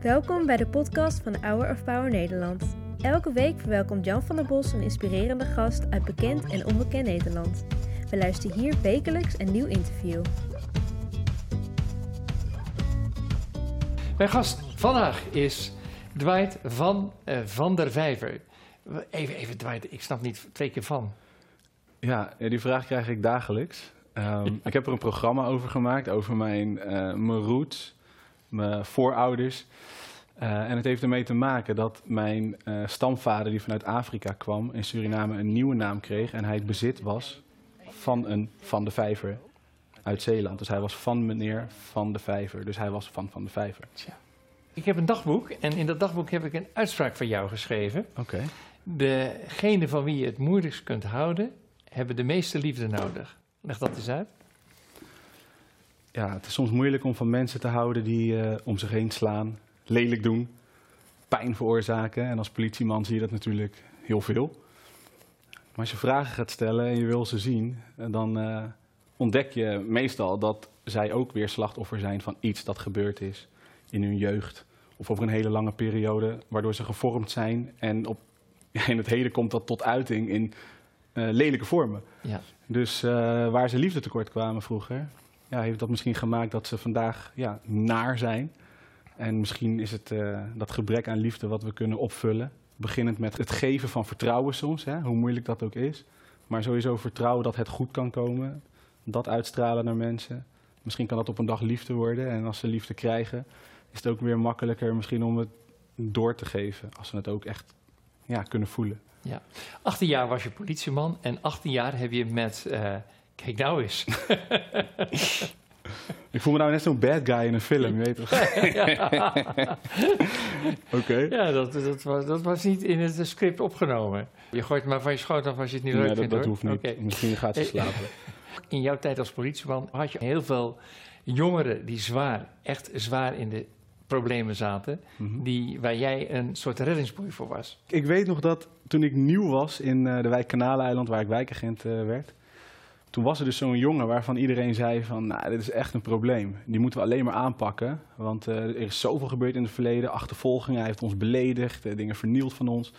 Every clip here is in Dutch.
Welkom bij de podcast van Hour of Power Nederland. Elke week verwelkomt Jan van der Bos een inspirerende gast uit bekend en onbekend Nederland. We luisteren hier wekelijks een nieuw interview. Mijn gast vandaag is Dwight van uh, Van der Vijver. Even, even Dwight, ik snap niet twee keer van. Ja, die vraag krijg ik dagelijks. Um, ik heb er een programma over gemaakt, over mijn, uh, mijn roots, mijn voorouders. Uh, en het heeft ermee te maken dat mijn uh, stamvader, die vanuit Afrika kwam, in Suriname een nieuwe naam kreeg. En hij het bezit was van een Van de Vijver uit Zeeland. Dus hij was van meneer Van de Vijver. Dus hij was van Van de Vijver. Tja. Ik heb een dagboek en in dat dagboek heb ik een uitspraak van jou geschreven. Oké. Okay. Degene van wie je het moeilijkst kunt houden, hebben de meeste liefde nodig. Leg dat eens uit. Ja, het is soms moeilijk om van mensen te houden die uh, om zich heen slaan, lelijk doen, pijn veroorzaken. En als politieman zie je dat natuurlijk heel veel. Maar als je vragen gaat stellen en je wil ze zien, dan uh, ontdek je meestal dat zij ook weer slachtoffer zijn van iets dat gebeurd is in hun jeugd. Of over een hele lange periode, waardoor ze gevormd zijn. En op, in het heden komt dat tot uiting in uh, lelijke vormen. Ja. Dus waar ze liefde tekort kwamen vroeger, ja, heeft dat misschien gemaakt dat ze vandaag ja, naar zijn. En misschien is het uh, dat gebrek aan liefde wat we kunnen opvullen. Beginnend met het geven van vertrouwen soms, hè, hoe moeilijk dat ook is. Maar sowieso vertrouwen dat het goed kan komen. Dat uitstralen naar mensen. Misschien kan dat op een dag liefde worden. En als ze liefde krijgen, is het ook weer makkelijker misschien om het door te geven. Als ze het ook echt ja, kunnen voelen. Ja. 18 jaar was je politieman en 18 jaar heb je met. Uh, kijk nou eens. Ik voel me nou net zo'n bad guy in een film, je weet toch? Oké. Okay. Ja, dat, dat, was, dat was niet in het script opgenomen. Je gooit maar van je schoot af als je het niet nee, leuk dat, vindt. dat hoor. hoeft niet. Okay. Misschien gaat ze slapen. In jouw tijd als politieman had je heel veel jongeren die zwaar, echt zwaar in de problemen zaten, Mhm. die, waar jij een soort reddingsboei voor was. Ik weet nog dat toen ik nieuw was in uh, de wijk Kanaleiland, waar ik wijkagent uh, werd, toen was er dus zo'n jongen waarvan iedereen zei van, nou, dit is echt een probleem. Die moeten we alleen maar aanpakken, want uh, er is zoveel gebeurd in het verleden, achtervolgingen, hij heeft ons beledigd, dingen vernield van ons.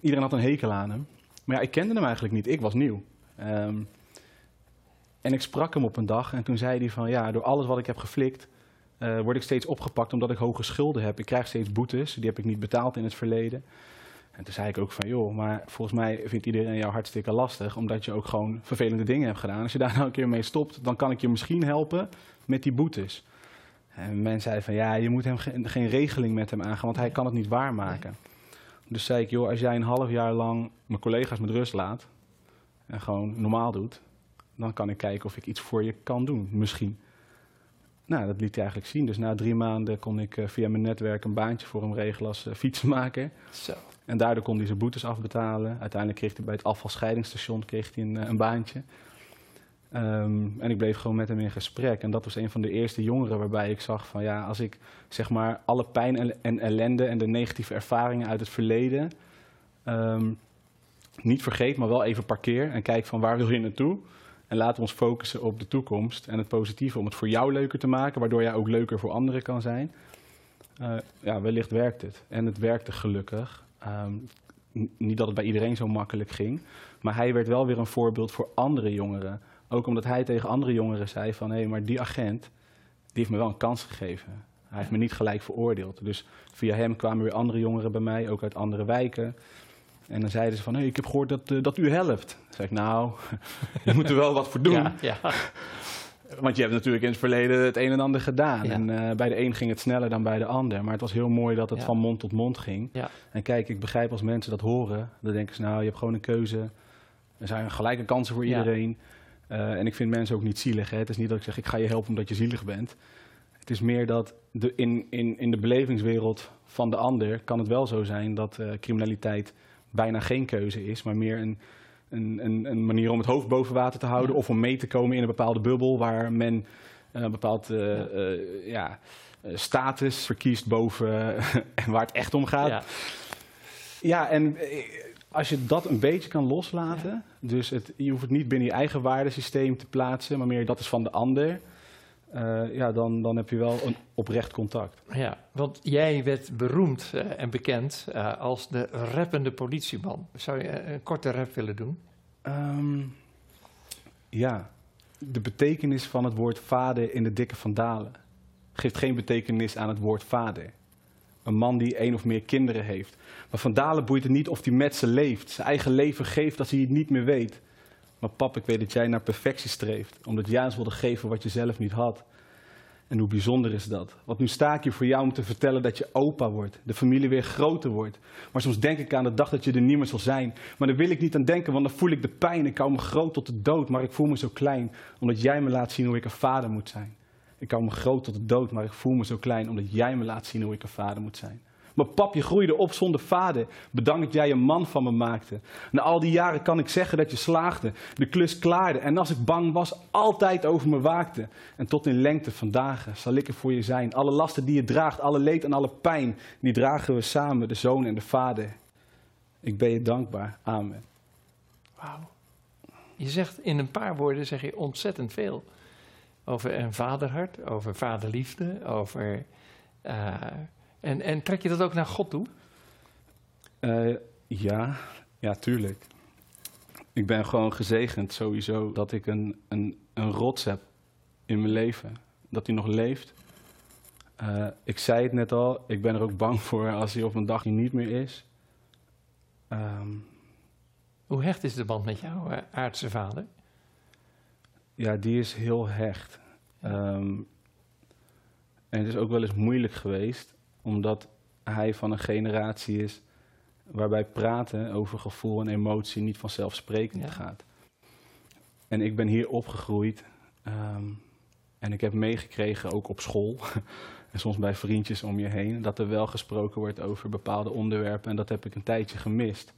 Iedereen had een hekel aan hem. Maar ja, ik kende hem eigenlijk niet, ik was nieuw. Um, en ik sprak hem op een dag en toen zei hij van, ja, door alles wat ik heb geflikt, uh, word ik steeds opgepakt omdat ik hoge schulden heb. Ik krijg steeds boetes, die heb ik niet betaald in het verleden. En toen zei ik ook van, joh, maar volgens mij vindt iedereen jou hartstikke lastig, omdat je ook gewoon vervelende dingen hebt gedaan. Als je daar nou een keer mee stopt, dan kan ik je misschien helpen met die boetes. En men zei van, ja, je moet hem ge geen regeling met hem aangaan, want hij kan het niet waarmaken. Dus zei ik, joh, als jij een half jaar lang mijn collega's met rust laat en gewoon normaal doet, dan kan ik kijken of ik iets voor je kan doen, misschien. Nou, dat liet hij eigenlijk zien. Dus na drie maanden kon ik uh, via mijn netwerk een baantje voor hem regelen als uh, fietsenmaker. Zo. En daardoor kon hij zijn boetes afbetalen. Uiteindelijk kreeg hij bij het afvalscheidingsstation kreeg hij een, een baantje. Um, en ik bleef gewoon met hem in gesprek. En dat was een van de eerste jongeren waarbij ik zag van ja, als ik zeg maar alle pijn en, en ellende en de negatieve ervaringen uit het verleden um, niet vergeet, maar wel even parkeer en kijk van waar wil je naartoe. En laten we ons focussen op de toekomst en het positieve om het voor jou leuker te maken, waardoor jij ook leuker voor anderen kan zijn. Uh, ja, wellicht werkt het. En het werkte gelukkig. Um, niet dat het bij iedereen zo makkelijk ging, maar hij werd wel weer een voorbeeld voor andere jongeren. Ook omdat hij tegen andere jongeren zei van, hé, maar die agent, die heeft me wel een kans gegeven. Hij heeft me niet gelijk veroordeeld. Dus via hem kwamen weer andere jongeren bij mij, ook uit andere wijken. En dan zeiden ze van, hé, hey, ik heb gehoord dat, uh, dat u helpt. Dan zei ik, nou, je moet er wel wat voor doen. Ja, ja. Want je hebt natuurlijk in het verleden het een en ander gedaan. Ja. En uh, bij de een ging het sneller dan bij de ander. Maar het was heel mooi dat het Ja. van mond tot mond ging. Ja. En kijk, ik begrijp als mensen dat horen, dan denken ze, nou, je hebt gewoon een keuze. Er zijn gelijke kansen voor Ja. iedereen. Uh, en ik vind mensen ook niet zielig. Hè. Het is niet dat ik zeg, ik ga je helpen omdat je zielig bent. Het is meer dat de, in, in, in de belevingswereld van de ander kan het wel zo zijn dat uh, criminaliteit bijna geen keuze is, maar meer een, een, een, een manier om het hoofd boven water te houden Ja. of om mee te komen in een bepaalde bubbel waar men uh, een bepaald uh, Ja. ja, uh, status verkiest boven en waar het echt om gaat. Ja. Ja, en eh, als je dat een beetje kan loslaten, dus het, je hoeft het niet binnen je eigen waardesysteem te plaatsen, maar meer dat is van de ander, eh, ja, dan, dan heb je wel een oprecht contact. Ja, want jij werd beroemd eh, en bekend eh, als de rappende politieman. Zou je een korte rap willen doen? Ehm, ja, de betekenis van het woord vader in de dikke vandalen geeft geen betekenis aan het woord vader. Een man die één of meer kinderen heeft. Maar Vandalen boeit het niet of hij met ze leeft. Zijn eigen leven geeft als hij het niet meer weet. Maar pap, ik weet dat jij naar perfectie streeft. Omdat jij ons wilde geven wat je zelf niet had. En hoe bijzonder is dat? Want nu sta ik hier voor jou om te vertellen dat je opa wordt. De familie weer groter wordt. Maar soms denk ik aan de dag dat je er niet meer zal zijn. Maar daar wil ik niet aan denken, want dan voel ik de pijn. Ik hou me groot tot de dood, maar ik voel me zo klein. Omdat jij me laat zien hoe ik een vader moet zijn. Ik hou me groot tot de dood, maar ik voel me zo klein. Omdat jij me laat zien hoe ik een vader moet zijn. Maar pap, je groeide op zonder vader. Bedankt dat jij een man van me maakte. Na al die jaren kan ik zeggen dat je slaagde, de klus klaarde. En als ik bang was, altijd over me waakte. En tot in lengte van dagen zal ik er voor je zijn. Alle lasten die je draagt, alle leed en alle pijn, die dragen we samen, de zoon en de vader. Ik ben je dankbaar. Amen. Wauw. Je zegt in een paar woorden zeg je ontzettend veel. Over een vaderhart, over vaderliefde, over... Uh, en, en trek je dat ook naar God toe? Uh, ja, ja, tuurlijk. Ik ben gewoon gezegend sowieso dat ik een, een, een rots heb in mijn leven. Dat hij nog leeft. Uh, ik zei het net al, ik ben er ook bang voor als hij op een dag niet meer is. Um, Hoe hecht is de band met jouw uh, aardse vader? Ja, die is heel hecht. Um, en het is ook wel eens moeilijk geweest omdat hij van een generatie is waarbij praten over gevoel en emotie niet vanzelfsprekend ja. gaat. En ik ben hier opgegroeid um, en ik heb meegekregen, ook op school en soms bij vriendjes om je heen, dat er wel gesproken wordt over bepaalde onderwerpen en dat heb ik een tijdje gemist.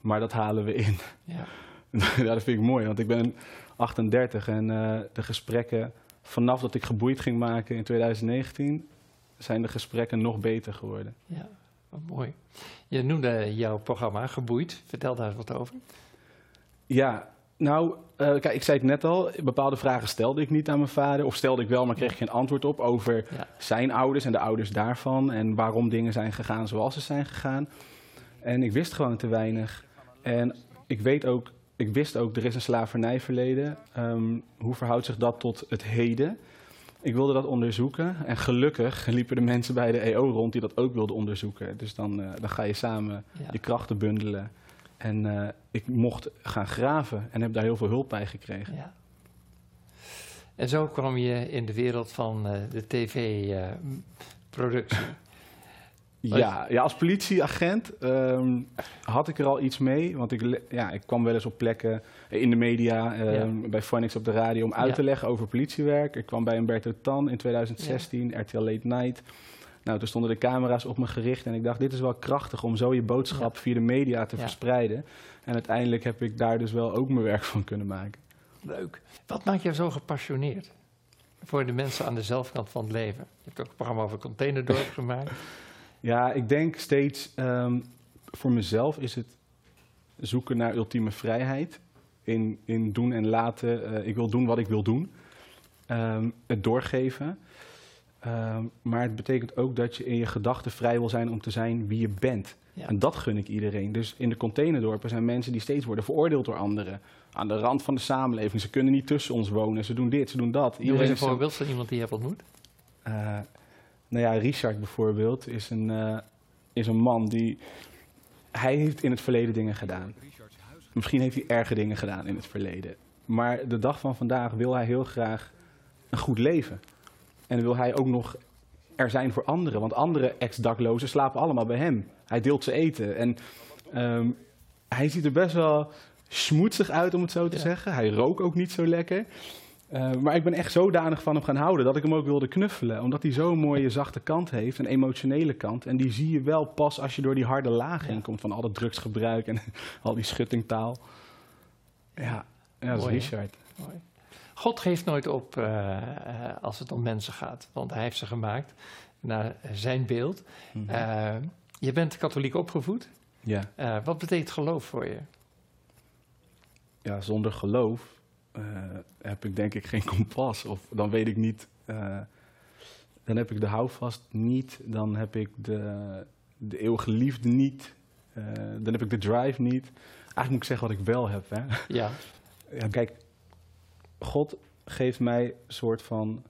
Maar dat halen we in. Ja, ja dat vind ik mooi, want ik ben 38 en uh, de gesprekken vanaf dat ik geboeid ging maken in 2019 zijn de gesprekken nog beter geworden. Ja, wat mooi. Je noemde jouw programma Geboeid. Vertel daar eens wat over. Ja, nou, uh, kijk, ik zei het net al. Bepaalde vragen stelde ik niet aan mijn vader. Of stelde ik wel, maar kreeg ik geen antwoord op over ja. zijn ouders en de ouders daarvan. En waarom dingen zijn gegaan zoals ze zijn gegaan. En ik wist gewoon te weinig. En ik weet ook, ik wist ook, er is een slavernijverleden. Um, hoe verhoudt zich dat tot het heden? Ik wilde dat onderzoeken en gelukkig liepen de mensen bij de EO rond die dat ook wilden onderzoeken. Dus dan, uh, dan ga je samen ja. je krachten bundelen. En uh, ik mocht gaan graven en heb daar heel veel hulp bij gekregen. Ja. En zo kwam je in de wereld van uh, de tv-productie. Ja, ja, als politieagent um, had ik er al iets mee. Want ik, ja, ik kwam wel eens op plekken in de media, um, ja. bij Phonics op de radio, om uit ja. te leggen over politiewerk. Ik kwam bij Umberto Tan in 2016, RTL Late Night. Nou, toen stonden de camera's op me gericht en ik dacht, dit is wel krachtig om zo je boodschap via de media te verspreiden. En uiteindelijk heb ik daar dus wel ook mijn werk van kunnen maken. Leuk. Wat maakt jou zo gepassioneerd voor de mensen aan de zelfkant van het leven? Je hebt ook een programma over containerdorp gemaakt. Ja, ik denk steeds, um, voor mezelf is het zoeken naar ultieme vrijheid. In, in doen en laten. Uh, ik wil doen wat ik wil doen. Um, het doorgeven. Um, maar het betekent ook dat je in je gedachten vrij wil zijn om te zijn wie je bent. Ja. En dat gun ik iedereen. Dus in de containerdorpen zijn mensen die steeds worden veroordeeld door anderen. Aan de rand van de samenleving. Ze kunnen niet tussen ons wonen. Ze doen dit, ze doen dat. Iedereen is een voorbeeld van iemand die je hebt ontmoet? Uh, nou ja, Richard bijvoorbeeld is een, uh, is een man die... Hij heeft in het verleden dingen gedaan. Misschien heeft hij erge dingen gedaan in het verleden. Maar de dag van vandaag wil hij heel graag een goed leven. En wil hij ook nog er zijn voor anderen. Want andere ex-daklozen slapen allemaal bij hem. Hij deelt ze eten. En um, hij ziet er best wel smoetsig uit, om het zo te ja. zeggen. Hij rookt ook niet zo lekker. Uh, maar ik ben echt zodanig van hem gaan houden dat ik hem ook wilde knuffelen. Omdat hij zo'n mooie zachte kant heeft, een emotionele kant. En die zie je wel pas als je door die harde laag heen komt van al dat drugsgebruik en al die schuttingtaal. Ja, ja dat is Richard. Mooi. God geeft nooit op uh, als het om mensen gaat, want hij heeft ze gemaakt naar zijn beeld. Mm -hmm. uh, je bent katholiek opgevoed. Ja. wat betekent geloof voor je? Ja, zonder geloof heb ik denk ik geen kompas. Of dan weet ik niet eh, dan heb ik de houvast niet, dan heb ik de, de eeuwige liefde niet, eh, dan heb ik de drive niet. Eigenlijk moet ik zeggen wat ik wel heb. Hè? Ja, Ja, kijk, God geeft mij een soort van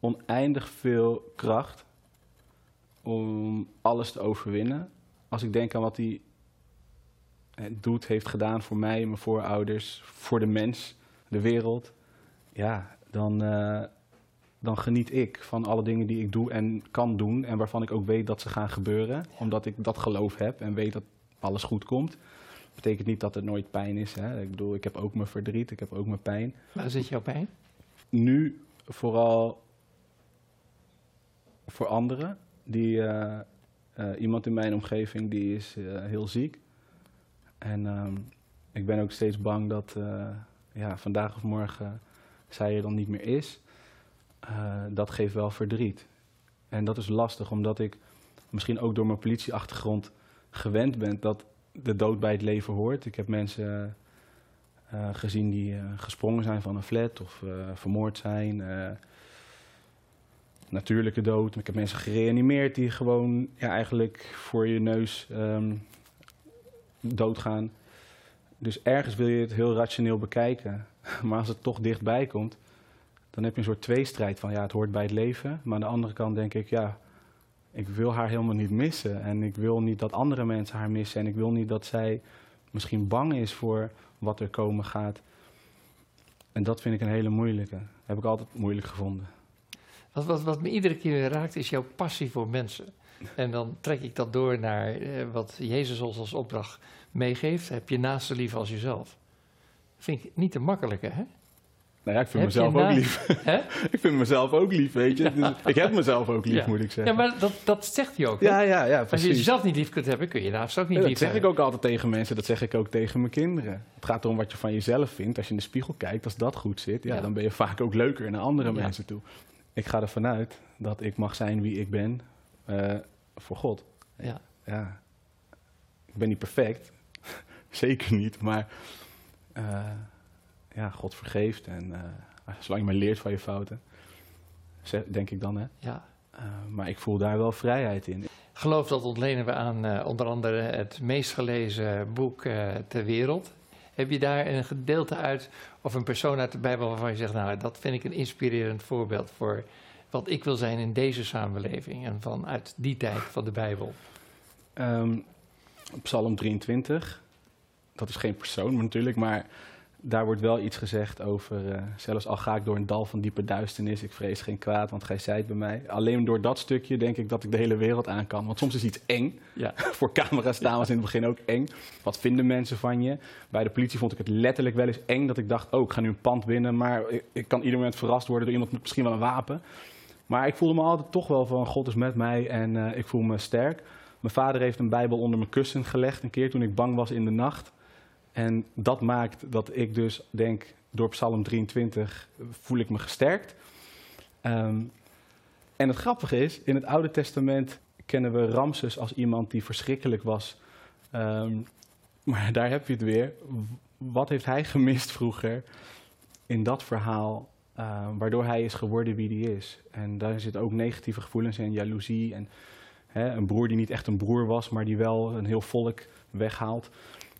oneindig veel kracht om alles te overwinnen. Als ik denk aan wat hij eh, doet, heeft gedaan voor mij, mijn voorouders, voor de mens, de wereld, ja, dan, eh, dan geniet ik van alle dingen die ik doe en kan doen en waarvan ik ook weet dat ze gaan gebeuren, omdat ik dat geloof heb en weet dat alles goed komt betekent niet dat er nooit pijn is. Hè? Ik bedoel, ik heb ook mijn verdriet, ik heb ook mijn pijn. waar zit jouw pijn? Nu vooral voor anderen. Die, eh, eh, iemand in mijn omgeving die is heel ziek. En ehm, ik ben ook steeds bang dat eh, ja, vandaag of morgen zij er dan niet meer is. Eh, dat geeft wel verdriet. En dat is lastig, omdat ik misschien ook door mijn politieachtergrond gewend ben dat de dood bij het leven hoort. Ik heb mensen eh, gezien die gesprongen zijn van een flat of vermoord zijn. natuurlijke dood. Ik heb mensen gereanimeerd die gewoon ja, eigenlijk voor je neus ehm, doodgaan. Dus ergens wil je het heel rationeel bekijken. Maar als het toch dichtbij komt, dan heb je een soort tweestrijd van ja, het hoort bij het leven. Maar aan de andere kant denk ik, ja, ik wil haar helemaal niet missen. En ik wil niet dat andere mensen haar missen. En ik wil niet dat zij misschien bang is voor wat er komen gaat. En dat vind ik een hele moeilijke. heb ik altijd moeilijk gevonden. Wat, wat, wat me iedere keer weer raakt, is jouw passie voor mensen. En dan trek ik dat door naar eh, wat Jezus ons als opdracht meegeeft. Heb je naaste lief als jezelf. Vind ik niet te makkelijke, hè? Nou ja, ik vind Heb mezelf ook lief. Ik vind mezelf ook lief, weet je. Dus ik heb mezelf ook lief, Ja. moet ik Ja, zeggen. maar dat, dat zegt hij ook. hè? ja, ja, ja, Als je precies. jezelf niet lief kunt hebben, kun je naast ook niet Ja, lief dat zeg ik ook altijd tegen mensen, dat zeg ik ook tegen mijn kinderen. Het gaat erom wat je van jezelf vindt. Als je in de spiegel kijkt, als dat goed zit, ja, Ja. dan ben je vaak ook leuker naar andere Ja. mensen toe. Ik ga ervan uit dat ik mag zijn wie ik ben eh, voor God. Ja. Ja, ik ben niet perfect, zeker niet, maar eh, ja, God vergeeft en eh, zolang je maar leert van je fouten, denk ik dan hè. Ja. Maar ik voel daar wel vrijheid in. Geloof dat ontlenen we aan onder andere het meest gelezen boek ter wereld. Heb je daar een gedeelte uit of een persoon uit de Bijbel waarvan je zegt, nou dat vind ik een inspirerend voorbeeld voor wat ik wil zijn in deze samenleving en vanuit die tijd van de Bijbel? Ehm, Psalm 23, dat is geen persoon natuurlijk, maar daar wordt wel iets gezegd over, eh, zelfs al ga ik door een dal van diepe duisternis, ik vrees geen kwaad, want gij zijt bij mij. Alleen door dat stukje denk ik dat ik de hele wereld aan kan, want soms is iets eng. Ja. Voor camera staan was in het begin ook eng. Wat vinden mensen van je? Bij de politie vond ik het letterlijk wel eens eng dat ik dacht, oh, ik ga nu een pand binnen, maar ik, ik kan ieder moment verrast worden door iemand met misschien wel een wapen. Maar ik voelde me altijd toch wel van, God is met mij en eh, ik voel me sterk. Mijn vader heeft een Bijbel onder mijn kussen gelegd een keer toen ik bang was in de nacht. En dat maakt dat ik dus denk, door Psalm 23 voel ik me gesterkt. Ehm, en het grappige is, in het Oude Testament kennen we Ramses als iemand die verschrikkelijk was. Ehm, maar daar heb je het weer. Wat heeft hij gemist vroeger in dat verhaal, eh, waardoor hij is geworden wie hij is? En daar zitten ook negatieve gevoelens in, jaloezie en hè, een broer die niet echt een broer was, maar die wel een heel volk weghaalt.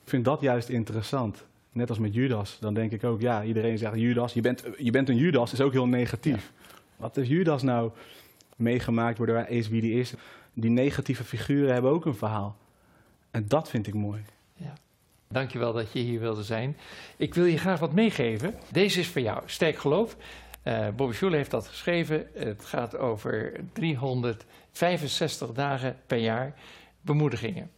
Ik vind dat juist interessant. Net als met Judas, dan denk ik ook, ja, iedereen zegt Judas, je bent, je bent een Judas, is ook heel negatief. Wat heeft Judas nou meegemaakt waardoor hij is wie hij is? Die negatieve figuren hebben ook een verhaal. En dat vind ik mooi. Dankjewel dat je hier wilde zijn. Ik wil je graag wat meegeven. Deze is voor jou. Sterk geloof. Eh Bobby Schuller heeft dat geschreven. Het gaat over 365 dagen per jaar bemoedigingen.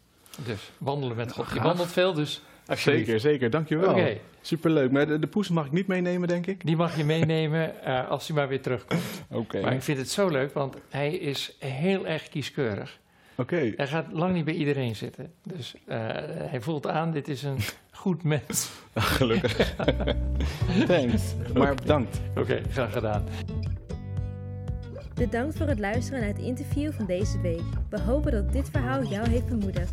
Dus wandelen met God. Je wandelt veel, dus alsjeblieft. Zeker, zeker. Dankjewel. Oké, Superleuk. Maar de, de poes mag ik niet meenemen, denk ik? die mag je meenemen eh, als hij maar weer terugkomt. Oké. Maar ik vind het zo leuk, want hij is heel erg kieskeurig. Oké. Hij gaat lang niet bij iedereen zitten. Dus eh, hij voelt aan, dit is een goed mens. Gelukkig. Thanks. Maar bedankt. Oké, graag gedaan. Bedankt voor het luisteren naar het interview van deze week. We hopen dat dit verhaal jou heeft bemoedigd.